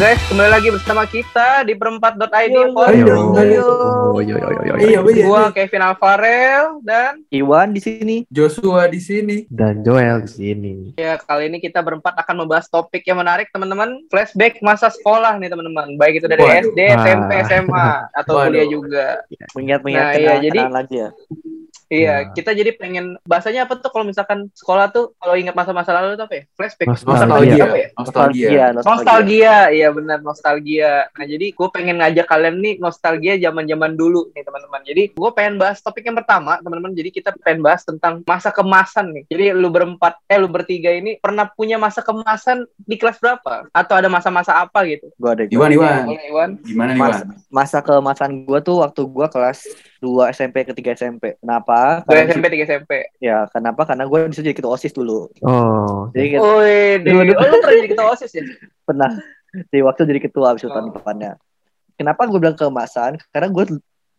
Guys, kembali lagi bersama kita di perempat.id Ayo, podcast. ayo. Oh, yo, yo, yo, yo, yo. Iya, iya. Gua Kevin Alvarel dan Iwan di sini Joshua di sini. dan Joel di sini. ya kali ini kita berempat akan membahas topik yang menarik teman-teman. Flashback masa sekolah nih teman-teman. Baik itu dari Waduh. SD, SMP, SMA atau Waduh. kuliah juga. mengingat-mengingat Nah, iya, jadi- lagi ya. Iya, Nah. kita jadi pengen bahasanya apa tuh kalau misalkan sekolah tuh kalau ingat masa-masa lalu tuh apa ya? Flashback. Nostalgia. Nostalgia. Apa ya? Nostalgia. Nostalgia, iya benar nostalgia. Nah jadi gue pengen ngajak kalian nih nostalgia zaman-zaman dulu nih teman-teman. Jadi gue pengen bahas topik yang pertama teman-teman. Jadi kita pengen bahas tentang masa kemasan nih. Jadi lu berempat, eh lu bertiga ini pernah punya masa kemasan di kelas berapa? Atau ada masa-masa apa gitu? Gua ada Iwan, Iwan. Iwan? Gimana nih, Mas, Wan? masa keemasan gua tuh waktu gua kelas 2 SMP ke 3 SMP. Kenapa? Gue SMP, 3 SMP. Ya, kenapa? Karena gua bisa jadi ketua OSIS dulu. Oh, Jadi kita Wih, Dulu- oh lu pernah jadi ketua OSIS ya? pernah di waktu jadi ketua abis itu tahun Oh. depannya. Kenapa gue bilang keemasan? Karena gue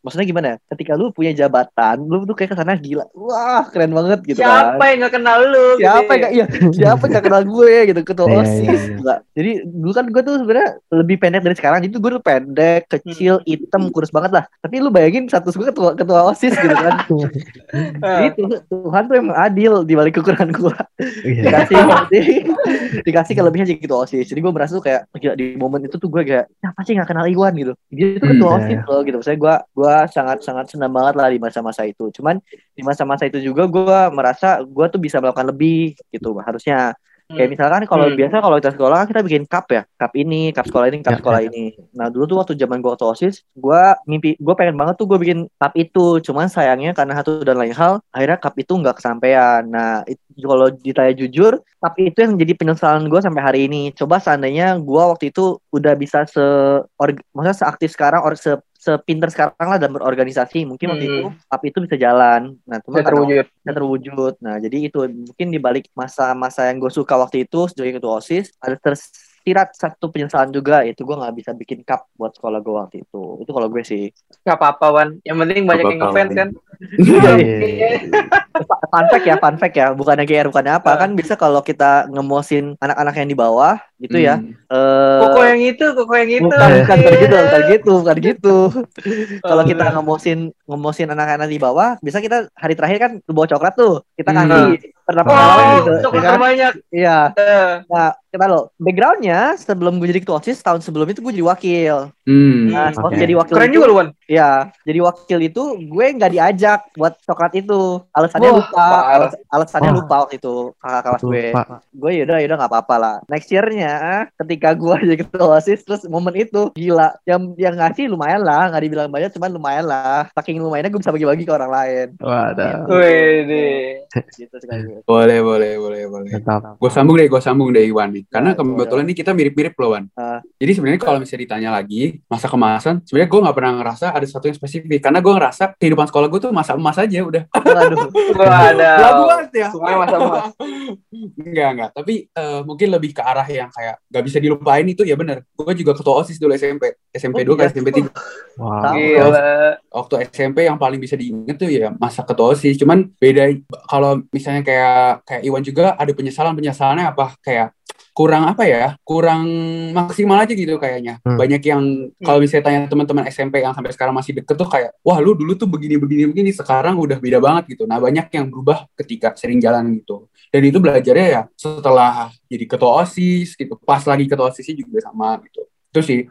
maksudnya gimana ya? Ketika lu punya jabatan, lu tuh kayak ke sana gila. Wah, keren banget gitu Siapa kan. yang gak kenal lu? gitu siapa ya? yang gak, iya, siapa yang gak kenal gue gitu ketua Iya, osis iya, iya. Enggak. jadi dulu kan gue tuh sebenarnya lebih pendek dari sekarang jadi gue tuh pendek kecil Hmm. hitam kurus banget lah tapi lu bayangin status gue ketua ketua osis gitu kan jadi Tuh- Tuhan tuh emang adil di balik kekurangan gue iya. dikasih di- dikasih kelebihan jadi ketua osis jadi gue merasa tuh kayak gila, di momen itu tuh gue kayak siapa sih gak kenal Iwan gitu dia tuh ketua Hmm, osis iya. loh gitu saya gue gue sangat sangat senang banget lah di masa-masa itu cuman di masa-masa itu juga gue merasa gue tuh bisa melakukan lebih gitu harusnya Kayak misalkan kalau Hmm. biasa kalau kita sekolah kan kita bikin cup ya, cup ini, cup sekolah ini, cup Ya, sekolah ya. ini. Nah dulu tuh waktu zaman gua waktu osis, gua mimpi, gua pengen banget tuh gua bikin cup itu. Cuman sayangnya karena satu dan lain hal, akhirnya cup itu nggak kesampaian. Nah itu, kalau ditanya jujur, cup itu yang jadi penyesalan gua sampai hari ini. Coba seandainya gua waktu itu udah bisa se, maksudnya seaktif sekarang, or, se, sepinter sekarang lah dalam berorganisasi, mungkin waktu Hmm. itu cup itu bisa jalan. Nah cuma karena terwujud. bisa terwujud. Nah, jadi itu mungkin di balik masa-masa yang gue suka waktu itu sebagai ketua OSIS ada tersirat satu penyesalan juga itu gue nggak bisa bikin cup buat sekolah gue waktu itu. Itu kalau gue sih. Gak apa-apa Wan. Yang penting banyak yang apa-apa, ngefans kan. Iya, iya. Fa- Fun fact ya, fun fact ya, bukannya GR bukannya apa. Kan bisa kalau kita ngemosin anak-anak yang di bawah gitu ya. Hmm. eh Koko yang itu, koko yang itu. bukan, bukan bukan gitu, bukan gitu, bukan gitu. Kalau Oh, kita iya. ngemosin ngemosin anak-anak di bawah, bisa kita hari terakhir kan bawa coklat tuh, kita Hmm. Pernah Oh, pengalaman gitu. coklat ya kan? terbanyak. Iya. Eh, Nah, kita lo backgroundnya sebelum gue jadi ketua OSIS tahun sebelum itu gue jadi wakil. Hmm. Nah, oke. jadi wakil Keren itu, juga lu Wan. ya, jadi wakil itu gue nggak diajak buat coklat itu. Alasannya Wah, lupa, alas- alasannya Wah. lupa waktu itu kakak kelas gue. Gue yaudah yaudah nggak apa-apa lah. Next year-nya ketika gue jadi ketua OSIS terus momen itu gila. Yang yang ngasih lumayan lah, nggak dibilang banyak cuman lumayan lah. Saking lumayannya gue bisa bagi-bagi ke orang lain. Waduh. Wih, Gitu sekali gue. Boleh, boleh, boleh, boleh. Gue sambung deh, gue sambung deh Iwan nih. Karena kebetulan nih kita mirip-mirip loh, Wan. Ah. Jadi sebenarnya kalau misalnya ditanya lagi masa kemasan, sebenarnya gue nggak pernah ngerasa ada sesuatu yang spesifik. Karena gue ngerasa kehidupan sekolah gue tuh masa emas aja udah. Waduh. ada. Lagu banget ya. Semuanya masa emas. enggak, enggak. Tapi eh, mungkin lebih ke arah yang kayak gak bisa dilupain itu ya bener. Gue juga ketua OSIS dulu SMP. SMP Oh, 2 ke iya? SMP 3. Wow. Gila. waktu SMP yang paling bisa diinget tuh ya masa ketua OSIS. Cuman beda kalau misalnya kayak kayak Iwan juga ada penyesalan penyesalannya apa kayak kurang apa ya kurang maksimal aja gitu kayaknya. Hmm. banyak yang kalau misalnya tanya teman-teman SMP yang sampai sekarang masih deket tuh kayak wah lu dulu tuh begini begini begini sekarang udah beda banget gitu. Nah banyak yang berubah ketika sering jalan gitu. Dan itu belajarnya ya setelah jadi ketua osis gitu pas lagi ketua osisnya juga sama gitu itu sih.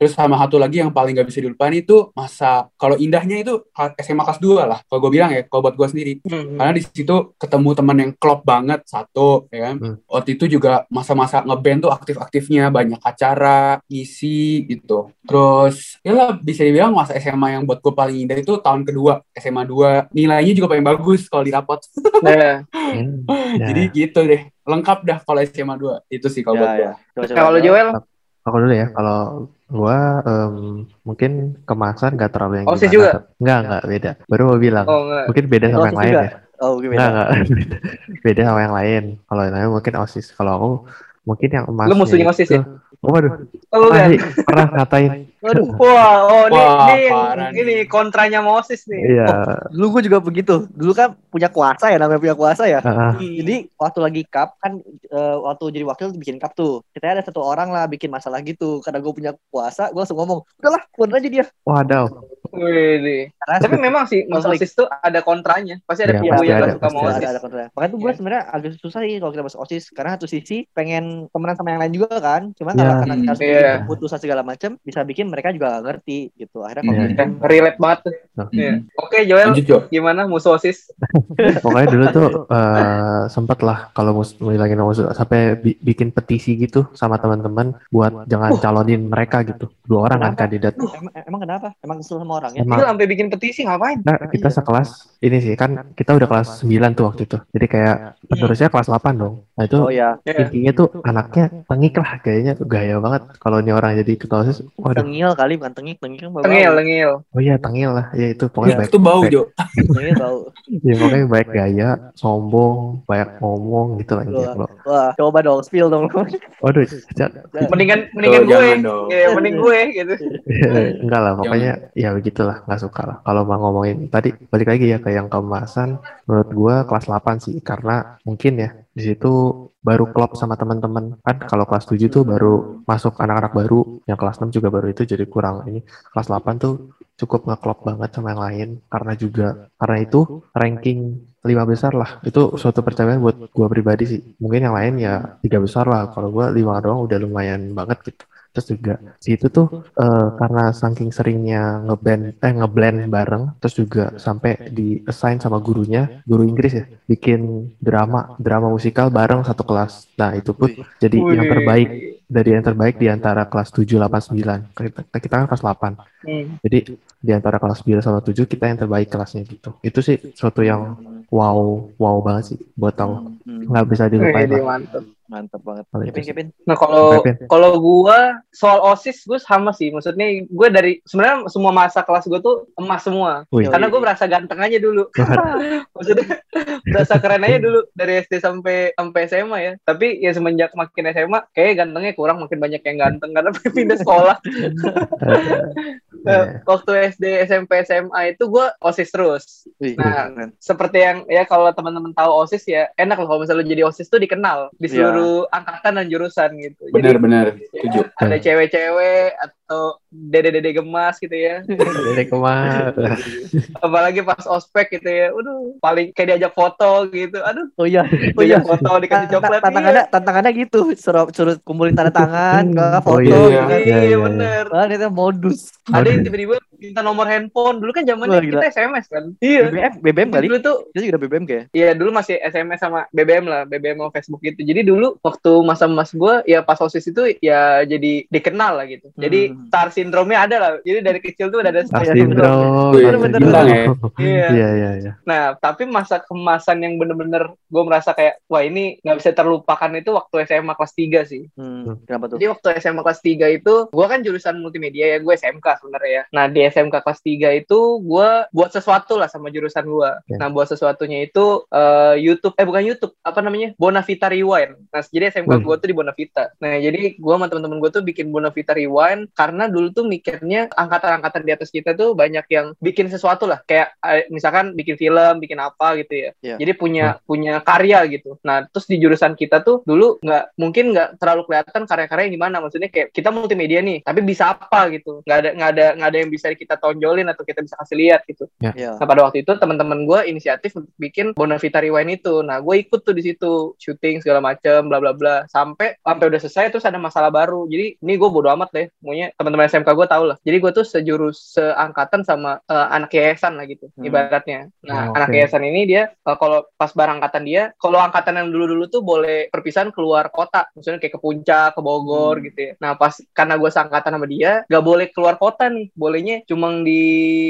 Terus sama satu lagi yang paling gak bisa dilupain itu masa kalau indahnya itu SMA kelas 2 lah kalau gue bilang ya kalau buat gue sendiri. Hmm. karena di situ ketemu teman yang klop banget satu ya kan. Hmm. waktu itu juga masa-masa ngeband tuh aktif-aktifnya banyak acara ngisi gitu. Terus ya lah bisa dibilang masa SMA yang buat gue paling indah itu tahun kedua SMA 2 nilainya juga paling bagus kalau di rapot. Nah, Hmm. jadi gitu deh. Lengkap dah kalau SMA 2 itu sih kalau buat Ya, gue ya. Coba-coba. kalau Joel, Aku dulu ya, kalau gua em, mungkin kemasan gak terlalu yang OSIS gimana. juga? Enggak, enggak, beda. Baru mau bilang. oh enggak. Mungkin beda sama OSIS yang lain juga? ya. Oh, gimana? Enggak, enggak. beda. beda sama yang lain. Kalau yang lain mungkin OSIS. Kalau aku mungkin yang emas. Lu musuhnya OSIS ya? Waduh, Oh, kan? pasti pernah ngatain. Waduh, Wah, oh ini, Wah, ini, yang- ini kontranya Moses nih. Iya. dulu gue juga begitu. Dulu kan punya kuasa ya, namanya punya kuasa ya. Heeh. Jadi waktu lagi cup kan eh, waktu jadi wakil bikin cup tuh. Kita ada satu orang lah bikin masalah gitu. Karena gue punya kuasa, gue langsung ngomong, udahlah, keluar aja dia. Wadaw. Wih, Tapi memang sih. OSIS tuh ada kontranya. Pasti ada Iya, kubu pasti yang gak suka pasti sama ada, OSIS. ada kontra. Makanya tuh gue Iya. sebenarnya agak susah sih kalau kita masuk OSIS karena satu sisi pengen temenan sama yang lain juga kan. Cuman Iya. kalau karena Hmm, harus iya. bikin keputusan segala macam bisa bikin mereka juga gak ngerti gitu. Akhirnya Iya. konflik. Ya, relate banget. Nah. Iya. Oke, Joel, Lanjut Jo. gimana musuh OSIS? Pokoknya dulu tuh eh sempet lah kalau mus ngilangin musuh sampai bi- bikin petisi gitu sama teman-teman buat jangan calonin mereka gitu. Dua orang kan kandidat. Emang, emang kenapa? Emang kesel sama orangnya? Emang Gila, sampai bikin petisi ngapain? Nah, kita Iya. sekelas ini sih kan kita udah kelas 9 tuh waktu itu. Jadi kayak penerusnya kelas 8 dong. Nah, itu Oh ya, Iya. intinya tuh anaknya tengik lah kayaknya tuh gaya banget kalau ini orang jadi ketua OSIS. Waduh. tengil kali bukan tengik, tengik kan bau. Tengil, tengil. Oh iya, tengil lah. Ya itu pokoknya baik. Itu bau Jo. Tengil bau. Ya pokoknya baik gaya, sombong, banyak ngomong gitu lah intinya. Kalau- Wah, coba dong, spill dong. Waduh. Mendingan mendingan gue. Iya, mending gue gitu. enggak lah pokoknya ya begitulah nggak suka lah. Kalau mau ngomongin tadi balik lagi ya ke yang keemasan. Menurut gua kelas 8 sih karena mungkin ya di situ baru klop sama teman-teman. Kan kalau kelas 7 tuh baru masuk anak-anak baru yang kelas 6 juga baru itu jadi kurang. Ini kelas 8 tuh cukup ngeklop banget sama yang lain. Karena juga karena itu ranking lima besar lah. Itu suatu percobaan buat gua pribadi sih. Mungkin yang lain ya tiga besar lah. Kalau gua lima doang udah lumayan banget gitu terus juga si itu tuh eh, karena saking seringnya ngeband eh ngeblend bareng terus juga sampai di assign sama gurunya guru Inggris ya bikin drama drama. musikal bareng satu kelas. Nah itu pun jadi yang Wih. terbaik dari yang terbaik di antara kelas 7 8 9 kita, kita kan kelas 8 Hmm. jadi di antara kelas 9 sama 7 kita yang terbaik kelasnya gitu. Itu sih suatu yang wow wow banget sih buat tahu. Hmm, nggak bisa Wih, dilupain mantep. Mantap banget. Kevin. Kevin. Nah kalau kalau gua soal osis gue sama sih. Maksudnya gue dari sebenarnya semua masa kelas gue tuh emas semua. Wih. Karena gue merasa ganteng aja dulu. Maksudnya berasa keren aja dulu dari SD sampai sampai SMA ya. Tapi ya semenjak makin SMA kayak gantengnya kurang makin banyak yang ganteng karena pindah sekolah. Nah, Iya. waktu SD, SMP, SMA itu gue osis terus. Nah, keren. Seperti yang ya kalau teman-teman tahu osis ya enak loh kalau misalnya lu jadi osis tuh dikenal di Iya. Seluruh angkatan dan jurusan gitu. Benar-benar. Setuju. ada cewek-cewek atau dede-dede gemas gitu ya. dari ke mana Apalagi pas ospek gitu ya. Udah paling kayak diajak foto gitu. Aduh, Oh iya, oh iya. foto dikasih coklat. tantangannya tantangannya gitu suruh suruh kumpulin tanda tangan ke Oh, foto iya, gitu Iya, kan. Iya, iya, bener. Ah, itu modus. Ada yang tiba-tiba minta nomor handphone. Dulu kan zamannya Wah, kita SMS kan. Iya. BBM, BBM kali. Dulu tuh Itu juga BBM kayak. Iya dulu masih SMS sama BBM lah, BBM sama Facebook gitu. Jadi dulu waktu masa mas gue ya pas osis itu ya jadi dikenal lah gitu. Jadi Hmm. Star syndrome-nya ada lah. Jadi dari kecil tuh udah ada Star syndrome. Bener-bener. ya. Iya. Iya, iya, iya. Nah tapi masa kemasan yang bener-bener gue merasa kayak wah ini nggak bisa terlupakan itu waktu SMA kelas 3 sih. Hmm, kenapa tuh? Jadi waktu SMA kelas 3 itu gue kan jurusan multimedia ya, gue SMK sebenarnya ya. Nah di SMK kelas 3 itu gue buat sesuatu lah sama jurusan gue. Ya. Nah buat sesuatunya itu eh, YouTube, eh bukan YouTube, apa namanya? Bonavita Rewind. Nah jadi SMK Wih. gue tuh di Bonavita. Nah jadi gue sama temen-temen gue tuh bikin Bonavita Rewind karena dulu tuh mikirnya angkatan-angkatan di atas kita tuh banyak yang bikin sesuatu lah. Kayak eh, misalkan bikin film, bikin apa gitu ya. Ya. Jadi punya punya karya gitu. Nah terus di jurusan kita tuh dulu nggak mungkin nggak terlalu kelihatan karya-karya yang gimana. Maksudnya kayak kita multimedia nih, tapi bisa apa gitu? Nggak ada nggak ada nggak ada yang bisa kita tonjolin atau kita bisa kasih lihat gitu. Iya. Nah pada waktu itu teman-teman gue inisiatif untuk bikin Bonavita Rewind itu. Nah gue ikut tuh di situ syuting segala macem bla bla bla sampai sampai udah selesai terus ada masalah baru. Jadi ini gue bodo amat deh. Maunya teman-teman SMK gue tau lah. Jadi gue tuh sejurus seangkatan sama eh, anak yayasan lah gitu Hmm. ibaratnya. Nah Oh, anak yayasan ini dia eh, kalau pas barang angkatan dia, kalau angkatan yang dulu-dulu tuh boleh perpisahan keluar kota. Maksudnya kayak ke puncak, ke Bogor Hmm. gitu ya. Nah pas karena gue seangkatan sama dia, gak boleh keluar kota nih. Bolehnya cuma di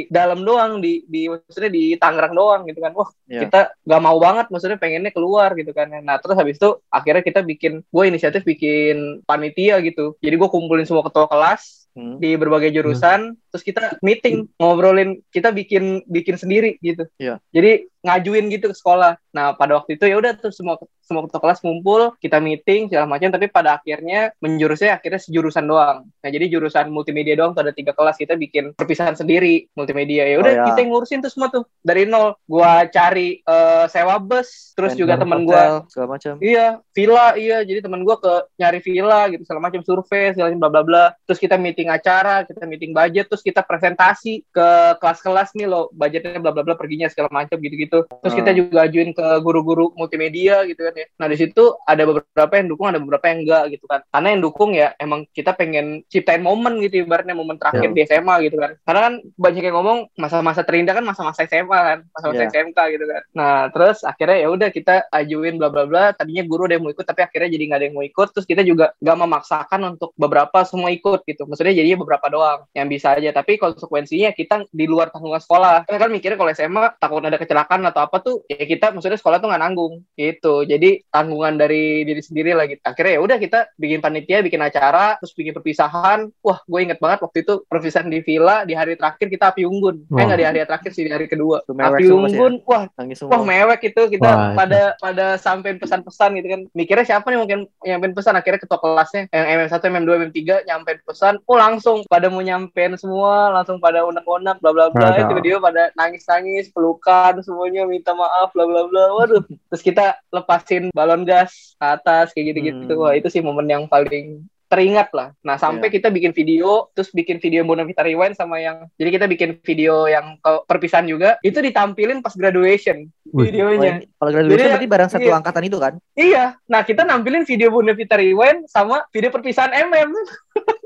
dalam doang, di, di maksudnya di Tangerang doang gitu kan. Wah Iya. kita gak mau banget, maksudnya pengennya keluar gitu kan. Nah terus habis itu akhirnya kita bikin, gue inisiatif bikin panitia gitu. Jadi gue kumpulin semua ketua kelas Hmm. di berbagai jurusan, terus kita meeting ngobrolin, kita bikin bikin sendiri gitu. Iya. Jadi ngajuin gitu ke sekolah. Nah pada waktu itu ya udah tuh semua semua ketua kelas ngumpul, kita meeting segala macam, tapi pada akhirnya menjurusnya akhirnya sejurusan doang. Nah jadi jurusan multimedia doang tuh ada tiga kelas kita bikin perpisahan sendiri multimedia. Ya udah Oh, ya. kita yang ngurusin tuh semua tuh dari nol. Gua cari eh, sewa bus, terus juga hotel, gua segala macam. Iya, villa, iya. Jadi teman gua ke nyari villa gitu, segala macam survei, segala macam bla bla bla. Terus kita meeting acara, kita meeting budget, terus kita presentasi ke kelas-kelas nih loh, budgetnya bla bla bla perginya segala macam gitu-gitu. Terus kita Hmm. juga ajuin ke guru-guru multimedia gitu kan ya. Nah, di situ ada beberapa yang dukung, ada beberapa yang enggak gitu kan. Karena yang dukung ya emang kita pengen ciptain momen gitu ibaratnya momen terakhir Ya. di SMA gitu kan. Karena kan banyak yang ngomong masa-masa terindah kan masa-masa SMA kan, masa-masa Ya. SMK gitu kan. Nah, terus akhirnya ya udah kita ajuin bla bla bla. Tadinya guru ada yang mau ikut tapi akhirnya jadi nggak ada yang mau ikut. Terus kita juga nggak memaksakan untuk beberapa semua ikut gitu. Maksudnya jadinya beberapa doang yang bisa aja. Tapi konsekuensinya kita di luar tanggungan sekolah. Kita kan mikirnya kalau SMA takut ada kecelakaan atau apa tuh ya kita maksudnya sekolah tuh nggak nanggung gitu. Jadi tanggungan dari diri sendiri lah gitu. Akhirnya ya udah kita bikin panitia, bikin acara, terus bikin perpisahan. Wah, gue inget banget waktu itu perpisahan di villa di hari terakhir kita api unggun. Eh Wah. nggak di hari terakhir sih di hari kedua. Api semua ya. unggun, wah Nangis semua. Wah mewek itu kita Wah, itu. pada pada sampein pesan-pesan gitu kan. Mikirnya siapa nih mungkin nyampein pesan akhirnya ketua kelasnya yang MM1, MM2, MM3 nyampein pesan. Oh langsung pada mau nyampein semua, langsung pada unek-unek bla bla bla. Ada. Tiba-tiba pada nangis-nangis, pelukan semuanya minta maaf bla bla bla. Waduh. Terus kita lepasin balon gas ke atas kayak gitu-gitu. Hmm. Wah itu sih momen yang paling teringat lah. Nah sampai kita bikin video, terus bikin video Bonavita Rewind sama yang, jadi kita bikin video yang perpisahan juga, itu ditampilin pas graduation Wih. Videonya. Kalau graduation Jadi, berarti barang satu iya. angkatan itu kan? Iya, nah kita nampilin video Bonavita Rewind sama video perpisahan MM.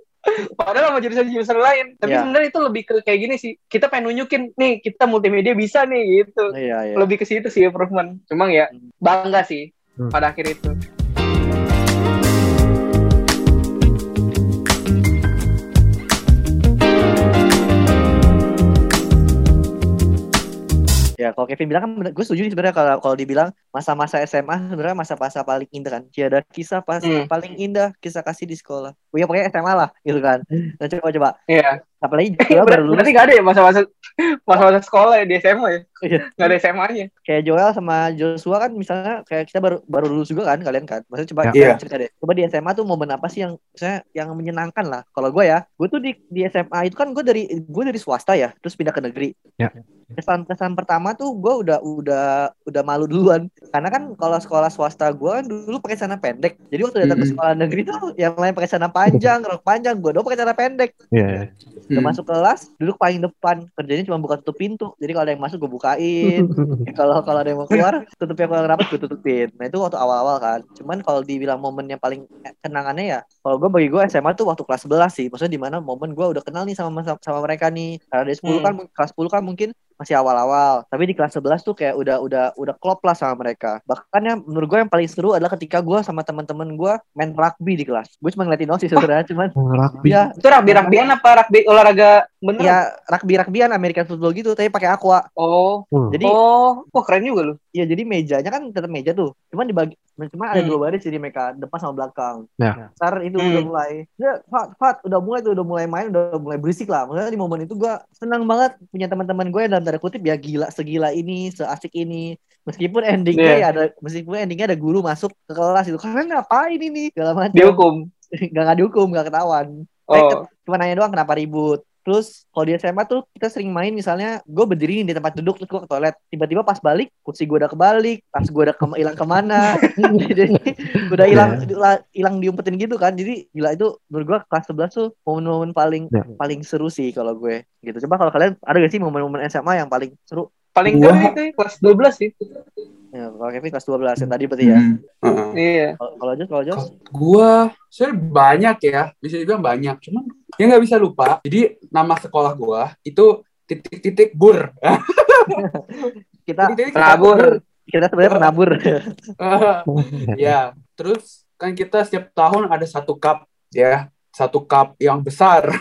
Padahal sama jurusan-jurusan lain. Tapi Iya. sebenarnya itu lebih ke kayak gini sih. Kita pengen nunjukin nih kita multimedia bisa nih gitu. Iya, iya. Lebih ke situ sih improvement. Cuma ya bangga sih Hmm. pada akhir itu. Ya, kalau Kevin bilang kan gue setuju sebenarnya kalau kalau dibilang masa-masa SMA sebenarnya masa-masa paling indah kan. Tiada kisah pas Hmm. paling indah kisah kasih di sekolah. Oh ya pokoknya SMA lah gitu kan. Nah, coba coba. Iya. Apalagi Joel baru lulus berarti nggak ada ya masa-masa masa-masa sekolah ya di SMA ya? Iya. Nggak ada SMA-nya. kayak Joel sama Joshua kan misalnya kayak kita baru baru lulus juga kan kalian kan. Maksudnya coba Ya. kalian Iya. cerita deh. Coba di SMA tuh momen apa sih yang misalnya yang menyenangkan lah. Kalau gue ya, gue tuh di di SMA itu kan gue dari gue dari swasta ya, terus pindah ke negeri. Ya. Kesan-kesan pertama tuh gue udah udah udah malu duluan. Karena kan kalau sekolah swasta gue kan dulu pakai celana pendek. Jadi waktu datang ke Mm-mm. sekolah negeri tuh yang lain pakai celana panjang, rok panjang, gue doang pakai celana pendek. Iya. Udah Hmm. masuk kelas, duduk paling depan. Kerjanya cuma buka tutup pintu. Jadi kalau ada yang masuk gue bukain. kalau kalau ada yang mau keluar tutup yang kurang rapat gue tutupin nah itu waktu awal-awal kan cuman kalau dibilang momen yang paling kenangannya ya kalau gue bagi gue SMA tuh waktu kelas 11 sih maksudnya di mana momen gue udah kenal nih sama sama mereka nih karena dari 10 Hmm. kan kelas 10 kan mungkin masih awal-awal tapi di kelas 11 tuh kayak udah udah udah klop lah sama mereka bahkan yang menurut gue yang paling seru adalah ketika gue sama teman-teman gue main rugby di kelas gue cuma ngeliatin doang sih sebenarnya cuman Rugby. ya Itu rugby-rugbyan apa rugby olahraga bener? ya rugby rugbyan American football gitu tapi pakai aqua Oh, Hmm. jadi oh, wah keren juga lu. Iya jadi mejanya kan tetap meja tuh. Cuman dibagi cuma ada Hmm. dua baris jadi mereka depan sama belakang. Ya. Ntar itu Hmm. udah mulai. Ya, Fat, Fat, udah mulai tuh udah mulai main udah mulai berisik lah. Maksudnya di momen itu gua senang banget punya teman-teman gue yang dalam tanda kutip ya gila segila ini, seasik ini. Meskipun endingnya Iya. ya ada meskipun endingnya ada guru masuk ke kelas itu. Kalian ngapain ini? Segala macam. Dihukum. Gak, gak dihukum, gak ketahuan. Oh, Mereka cuma nanya doang kenapa ribut. Terus kalau di SMA tuh kita sering main misalnya gue berdiri di tempat duduk terus gue ke toilet. Tiba-tiba pas balik kursi gue udah kebalik tas gue udah ke- hilang ke mana. Jadi udah hilang hilang diumpetin gitu kan. Jadi gila itu menurut gue kelas 11 tuh momen-momen paling Ya. paling seru sih kalau gue gitu. Coba kalau kalian ada gak sih momen-momen SMA yang paling seru paling Gua- keren itu ya, kelas 12 sih. ya, kalau Kevin kelas 12 yang tadi berarti ya Hmm. Heeh. Iya. kalau kalau Jos kalau Jos Gua sebenarnya banyak ya, bisa dibilang banyak. Cuman ya nggak bisa lupa. Jadi nama sekolah gua itu titik-titik bur. kita Titik-titik Penabur. kita sebenarnya penabur ya, terus kan kita setiap tahun ada satu cup ya. Satu cup yang besar.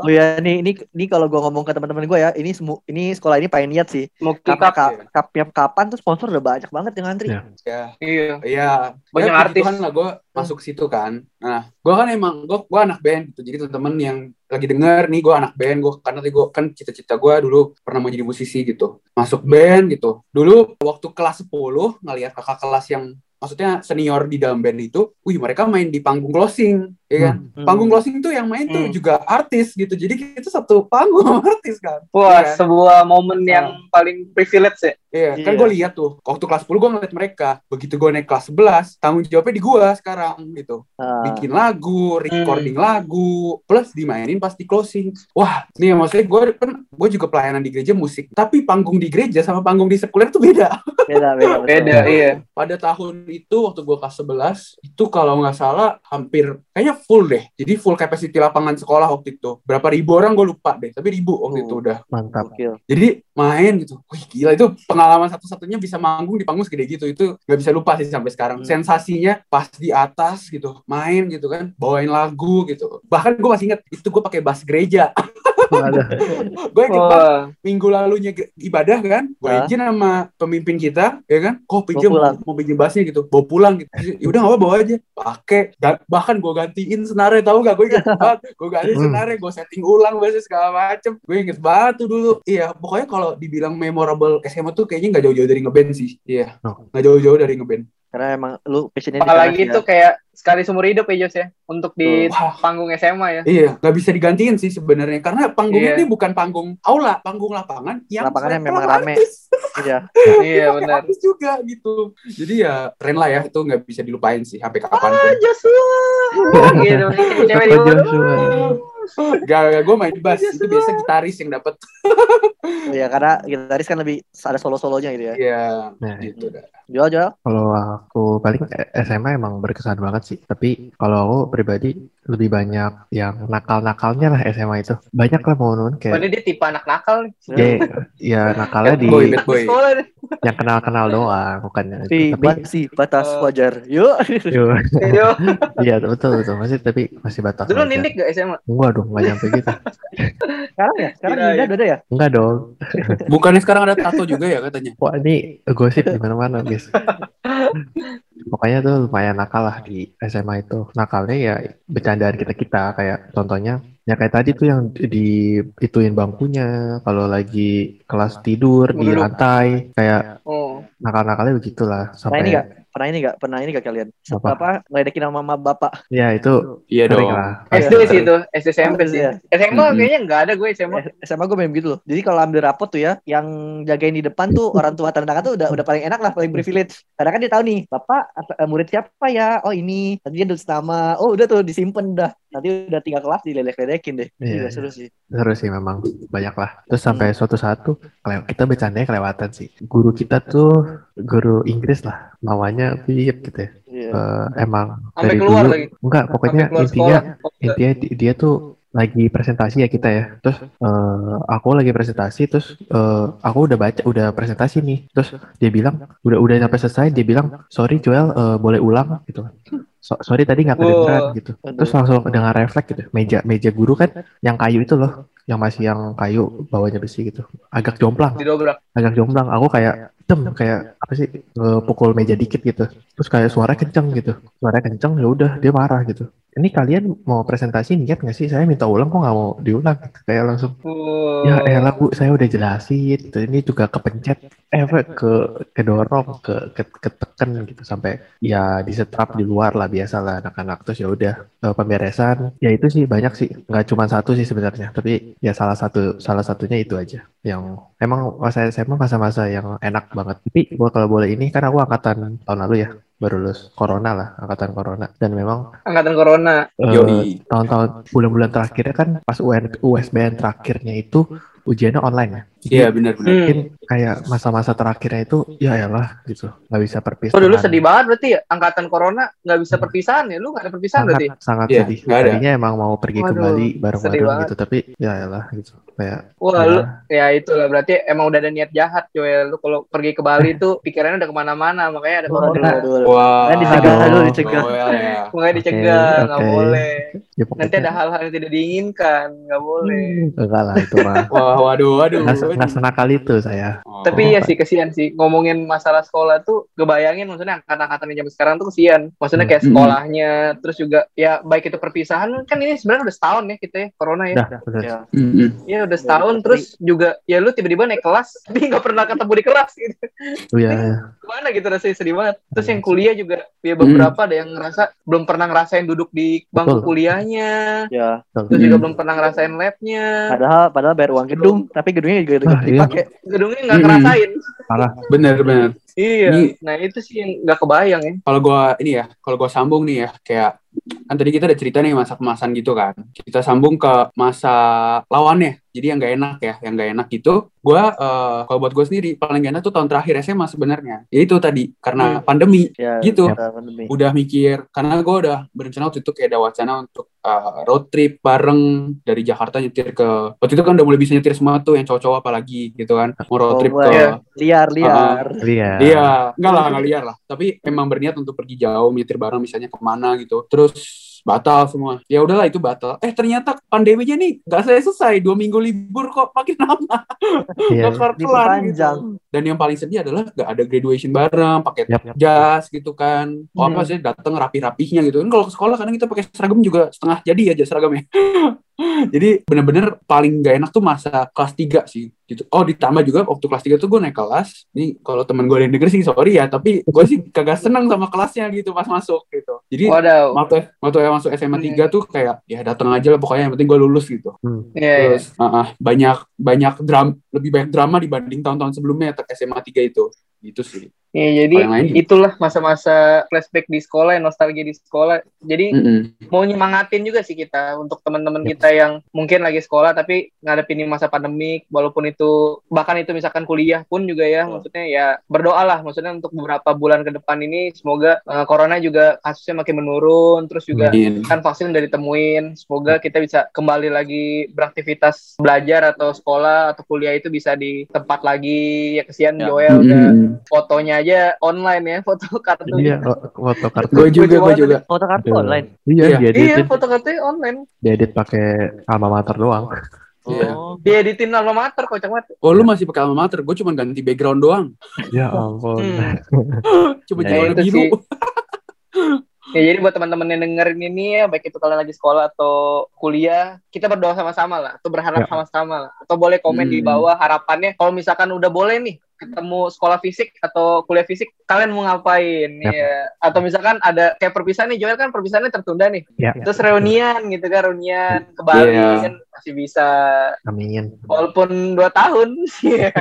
Oh ya, ini ini ini kalau gua ngomong ke teman-teman gue ya, ini semu, ini sekolah ini pengen niat sih. Mau kick Karena up. ka, kapnya kapan tuh sponsor udah banyak banget yang ngantri. Ya. ya, Iya. iya. Banyak Ya, artis. Tuhan lah gue masuk ke situ kan. Nah, gue kan emang gue gue anak band gitu. Jadi teman-teman yang lagi denger nih gue anak band gue karena tadi gue kan cita-cita gue dulu pernah mau jadi musisi gitu. Masuk band gitu. Dulu waktu kelas 10 ngeliat kakak kelas yang maksudnya senior di dalam band itu, wih mereka main di panggung closing, ya kan? Hmm. Panggung closing tuh yang main tuh Hmm. juga artis gitu. Jadi kita satu panggung artis kan. Wah, Iya. sebuah momen yang paling privilege ya. Iya, kan Iya. gue lihat tuh waktu kelas 10 gue ngeliat mereka. Begitu gue naik kelas 11, tanggung jawabnya di gue sekarang gitu. Ah. Bikin lagu, recording Hmm. lagu, plus dimainin pas di closing. Wah, nih maksudnya gue kan gue juga pelayanan di gereja musik, tapi panggung di gereja sama panggung di sekuler tuh beda. beda beda. Beda, iya. Pada tahun itu waktu gue kelas 11, itu kalau nggak salah hampir kayaknya full deh. Jadi full capacity lapangan sekolah waktu itu. Berapa ribu orang gue lupa deh, tapi ribu waktu Oh. itu udah. Mantap. Jadi main gitu, wih gila itu pengalaman satu-satunya bisa manggung di panggung segede gitu itu nggak bisa lupa sih sampai sekarang. Hmm. Sensasinya pas di atas gitu, main gitu kan, bawain lagu gitu. Bahkan gue masih inget itu gue pakai bass gereja. Gue Wah, minggu lalunya ibadah kan, gue izin sama pemimpin kita, ya kan, kok pinjam mau, mau pinjam bassnya gitu, bawa pulang gitu. Ya udah nggak apa bawa aja, pakai. Bahkan gue gantiin senarnya tahu gak? Gue inget banget, gue ganti Hmm. senarnya, gue setting ulang bassnya segala macem. Gue inget banget tuh dulu. Iya, pokoknya kalau dibilang memorable SMA tuh kayaknya nggak jauh-jauh dari ngeband sih. Iya, Oh. nggak jauh-jauh dari ngeband. Karena emang lu passionnya apalagi itu sih, kayak sekali seumur hidup ya Jos ya untuk di Wah, panggung SMA ya. iya, nggak bisa digantiin sih sebenarnya karena panggungnya Iya. ini bukan panggung aula, panggung lapangan yang Lapangannya memang rame. artis. ya. Iya Pakai benar. artis juga gitu. Jadi ya keren lah ya itu nggak bisa dilupain sih sampai kapan Ah, Joshua. gitu. Cewek. Joshua? Gak, gak gue main bass itu biasa gitaris yang dapet. ya karena gitaris kan lebih ada solo-solonya gitu ya. Iya, Nah, gitu dah. Jual jual. Kalau aku paling SMA emang berkesan banget sih. Tapi kalau aku pribadi lebih banyak yang nakal-nakalnya lah SMA itu. Banyak lah Wah, ini kayak dia tipe anak nakal nih. ya, ya nakalnya di boy, boy. Yang kenal-kenal doang, bukan yang Tapi itu. Tapi masih batas Eh. wajar. Yuk. Yo. iya betul betul masih tapi masih batas. Dulu nindik gak SMA? Enggak dong, enggak nyampe gitu. Sekarang ya? Sekarang. Dinda udah ya? Enggak dong. Bukannya sekarang ada tato juga ya katanya? Wah ini gosip di mana-mana guys. Pokoknya tuh lumayan nakal lah di SMA itu. Nakalnya ya bercandaan kita kita kayak contohnya ya kayak tadi tuh yang di ituin bangkunya kalau lagi kelas tidur di lantai kayak Oh. nakal-nakalnya begitulah ini sampai gak? Pernah ini gak? Pernah ini gak kalian? Apa? Apa? Ngeledekin sama mama bapak. ya itu Iya dong. lah. SD sih itu, SD SMP sih. Iya. SMA Mm-mm. kayaknya nggak ada gue SMA. Eh, SMA gue main gitu loh. Jadi kalau ambil rapot tuh ya, yang jagain di depan tuh orang tua tanda tangan tuh udah udah paling enak lah, paling privilege. Karena kan dia tahu nih, bapak eh, murid siapa ya? Oh ini. Nanti dia nulis nama. Oh udah tuh disimpan dah. Nanti udah tiga kelas diledek-ledekin deh. Iya, seru sih. Seru sih memang banyak lah. Terus sampai suatu saat tuh kita bercandanya kelewatan sih. Guru kita tuh guru Inggris lah, namanya Philip gitu ya. Iya. Eh, emang Sampai dari keluar dulu lagi. enggak pokoknya intinya sekolah. Intinya di- dia tuh lagi presentasi ya kita ya. Terus eh, aku lagi presentasi terus eh, aku udah baca udah presentasi nih. Terus dia bilang udah udah sampai selesai. Dia bilang sorry Joel eh, boleh ulang gitu. So- sorry tadi nggak kedengeran Wow. gitu. Terus langsung dengan refleks gitu. Meja meja guru kan yang kayu itu loh yang masih yang kayu bawahnya besi gitu. Agak jomplang. Agak jomplang. Aku kayak tem kayak apa sih pukul meja dikit gitu terus kayak suara kenceng gitu. Suara kenceng ya udah dia marah gitu. Ini kalian mau presentasi niat nggak sih? Saya minta ulang kok nggak mau diulang? Kayak langsung Oh. ya elah bu saya udah jelasin. Gitu ini juga kepencet eh apa, ke kedorong ke, ke keteken gitu. Sampai ya disetrap di luar lah biasa lah anak-anak. Terus ya udah eh, pemberesan. Ya itu sih banyak sih. Nggak cuma satu sih sebenarnya. Tapi ya salah satu salah satunya itu aja. Yang emang masa SMA masa-masa yang enak banget. Tapi kalau boleh ini kan aku angkatan tahun lalu ya baru lulus corona lah angkatan corona dan memang Angkatan corona. Yoi. tahun-tahun bulan-bulan terakhirnya kan pas UN, USBN terakhirnya itu ujiannya online ya. Iya benar-benar. Hmm. mungkin kayak masa-masa terakhirnya itu ya elah gitu nggak bisa perpisahan. Oh dulu sedih banget berarti ya angkatan corona nggak bisa perpisahan ya? Lu nggak ada perpisahan sangat berarti? sangat Iya, sedih. ada. Tadinya emang mau pergi Waduh, kembali sedih bareng-bareng banget. gitu tapi ya elah gitu kayak Wah ya, lu ya itulah berarti emang udah ada niat jahat coy. Lu kalau pergi ke Bali tuh pikirannya udah ke mana-mana makanya ada corona. Wah. Kan dicegah dulu, dicegah. Oh, ya, ya. Makanya dicegah nggak oke. boleh. ya pokoknya Nanti ada hal-hal yang tidak diinginkan nggak boleh. enggak lah itu mah Wah, waduh, waduh. nggak se- nggak senakal itu saya. Oh. Tapi ya sih kesian sih ngomongin masalah sekolah tuh ngebayangin maksudnya angkatan-angkatan yang zaman sekarang tuh kesian. Maksudnya kayak Hmm. sekolahnya terus juga ya baik itu perpisahan kan ini sebenarnya udah setahun ya kita ya corona ya. Udah, bener. Ya. Mm-mm. Iya udah setahun terus juga ya lu tiba-tiba naik kelas tapi nggak pernah ketemu di kelas gitu. Oh, iya, iya. Gimana gitu rasanya sedih banget. Terus yang Iya. kuliah juga ya beberapa ada yang ngerasa belum pernah ngerasain duduk di bangku Betul. kuliahnya. Ya. Terus juga Hmm. belum pernah ngerasain labnya. Padahal padahal bayar uang gedung, tapi gedungnya juga Ah, iya. dipakai. Gedungnya nggak Hmm. ngerasain. Parah. Bener, bener. Iya. Ini- Nah itu sih yang nggak kebayang ya. Kalau gua ini ya, kalau gua sambung nih ya, kayak kan tadi kita ada cerita nih masa kemasan gitu kan. Kita sambung ke masa lawannya. Jadi yang gak enak ya, yang gak enak itu, gua eh, kalau buat gue sendiri paling gak enak tuh tahun terakhir SMA sebenarnya. Ya itu tadi karena Hmm. pandemi Ya, gitu. karena pandemi. Udah mikir karena gue udah berencana waktu itu kayak ada wacana untuk eh, road trip bareng dari Jakarta nyetir ke waktu itu kan udah mulai bisa nyetir semua tuh yang cowok-cowok apalagi gitu kan mau road Oh, trip wah, ke ya. Liar, liar. Lihat. Iya, enggak lah, enggak liar lah. Tapi emang berniat untuk pergi jauh, nyetir bareng misalnya ke mana gitu. Terus batal semua. Ya udahlah itu batal. Eh ternyata pandeminya nih nggak selesai selesai. Dua minggu libur kok makin lama. Iya. Nggak Diperpanjang. gitu. Dan yang paling sedih adalah nggak ada graduation bareng, pakai Yap, yap. jas gitu kan. Oh apa Hmm. sih datang rapi-rapihnya gitu. Kan kalau ke sekolah kadang kita pakai seragam juga setengah jadi aja seragamnya. Jadi bener-bener paling gak enak tuh masa kelas 3 sih gitu. Oh ditambah juga waktu kelas 3 tuh gue naik kelas. Ini kalau teman gue yang denger sih sorry ya, tapi gue sih kagak seneng sama kelasnya gitu pas masuk gitu. Jadi Waduh. waktu waktu yang masuk SMA 3 tuh kayak ya datang aja lah pokoknya yang penting gue lulus gitu. Hmm. Iya, iya. Terus ah, ah, banyak banyak drama lebih banyak drama dibanding tahun-tahun sebelumnya SMA 3 itu. Gitu sih. Iya, jadi itulah masa-masa flashback di sekolah, ya, nostalgia di sekolah. Jadi Mm-mm. mau nyemangatin juga sih kita untuk teman-teman kita yang mungkin lagi sekolah tapi ngadepin ini masa pandemik, walaupun itu bahkan itu misalkan kuliah pun juga ya, maksudnya ya berdoa lah, maksudnya untuk beberapa bulan ke depan ini semoga eh, corona juga kasusnya makin menurun, terus juga Amin. kan vaksin udah ditemuin, semoga kita bisa kembali lagi beraktivitas belajar atau sekolah atau kuliah itu bisa di tempat lagi. Ya kesian Ya. Joel udah Mm-mm. fotonya aja online ya, foto kartu. Iya, oh, foto kartu. Gue juga, gue juga. Foto kartu online. Iya, Iya. Iya, foto kartunya online. dia edit pakai alma mater doang. Iya. Oh. Dia editin alma mater kocak banget. Oh lu masih pakai alma mater, gue cuma ganti background doang. Ya ampun. Hmm. Coba Ya, jadi warna itu biru. Ya jadi buat teman-teman yang dengerin ini ya, baik itu kalian lagi sekolah atau kuliah, kita berdoa sama-sama lah, atau berharap Ya. sama-sama lah, atau boleh komen di Hmm. bawah harapannya. Kalau misalkan udah boleh nih ketemu sekolah fisik atau kuliah fisik, kalian mau ngapain? Ya. Ya. Atau misalkan ada kayak perpisahan nih, Joel kan perpisahannya tertunda nih. Ya, Terus reunian gitu kan, reunian ke Bali Iya. kan masih bisa amin. walaupun dua tahun Iya,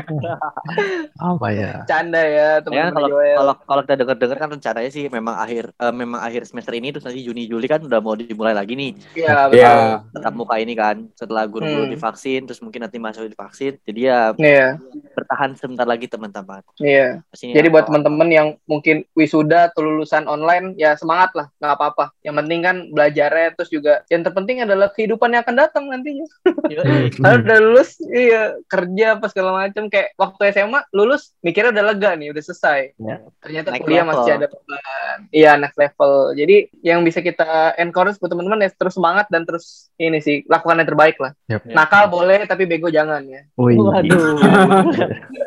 Apa ya? canda ya Ya teman-teman kalau kalau kalau kita dengar-dengar kan rencananya sih memang akhir eh, memang akhir semester ini terus nanti Juni Juli kan udah mau dimulai lagi nih Iya, betul. Iya. tetap muka ini kan setelah guru-guru Hmm. divaksin terus mungkin nanti masuk divaksin jadi ya Iya, bertahan sebentar lagi teman-teman. iya. Pastinya Jadi buat teman-teman yang mungkin wisuda atau lulusan online, ya semangat lah, nggak apa-apa. Yang penting kan belajarnya, terus juga yang terpenting adalah kehidupan yang akan datang nantinya. Yoi. Kalau udah lulus, iya kerja apa segala macam. Kayak waktu SMA lulus, mikirnya udah lega nih, udah selesai. Ya. Ternyata Next kuliah level. masih ada beban. Iya, next level. Jadi yang bisa kita encourage buat teman-teman ya terus semangat dan terus ini sih lakukan yang terbaik lah. Yap. Nakal boleh, tapi bego jangan ya. Wih. Waduh.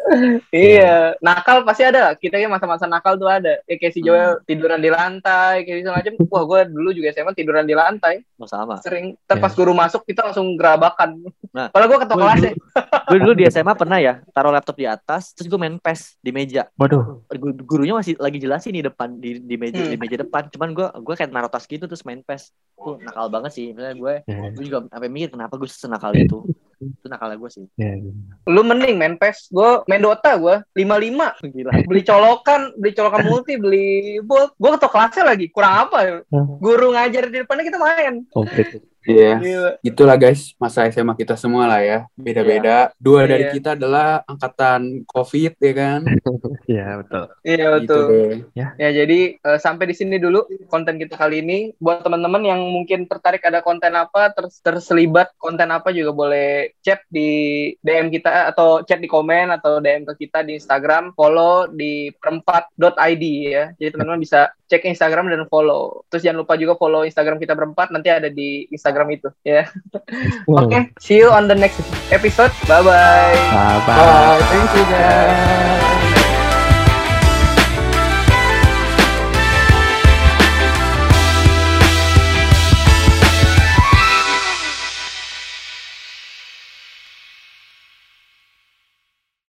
Iya, nakal pasti ada. Kita kan masa-masa nakal tuh ada. Ya, kayak si Joel tiduran di lantai, kayak gitu macam. Wah, gue dulu juga SMA tiduran di lantai. Oh, sama. Sering. Ntar pas guru masuk kita langsung gerabakan. Nah, Kalau gue ketua Gue kelas dulu, ya. gue dulu di SMA pernah ya taruh laptop di atas terus gue main PES di meja. Waduh. Gu- Gurunya masih lagi jelasin di depan di, di meja Hmm. di meja depan. Cuman gue gue kayak naruh tas gitu terus main PES. Tuh nakal banget sih. Misalnya gue Ya, gue juga sampai mikir kenapa gue senakal itu. Itu nakalnya gue sih. ya. Lu mending main PES. Gue main Dota gue. 55. Gila. Beli colokan. Beli colokan multi. Beli bolt. Gue ketua kelasnya lagi. Kurang apa ya? Guru ngajar di depannya kita main. Komplit. Iya. Gila. Itulah guys, masa SMA kita semua lah ya. Beda-beda. Dua dari Iya. kita adalah angkatan COVID ya kan. Iya betul. Iya Gitu betul. deh. Ya jadi eh, sampai di sini dulu konten kita kali ini. Buat teman-teman yang mungkin tertarik ada konten apa, ter- terselibat konten apa juga boleh chat di DM kita atau chat di komen atau DM ke kita di Instagram, follow di perempat.id ya. Jadi teman-teman bisa cek Instagram dan follow. Terus jangan lupa juga follow Instagram kita berempat nanti ada di Instagram itu ya. Oke, see you on the next episode. Bye bye. Bye bye. Bye, thank you guys.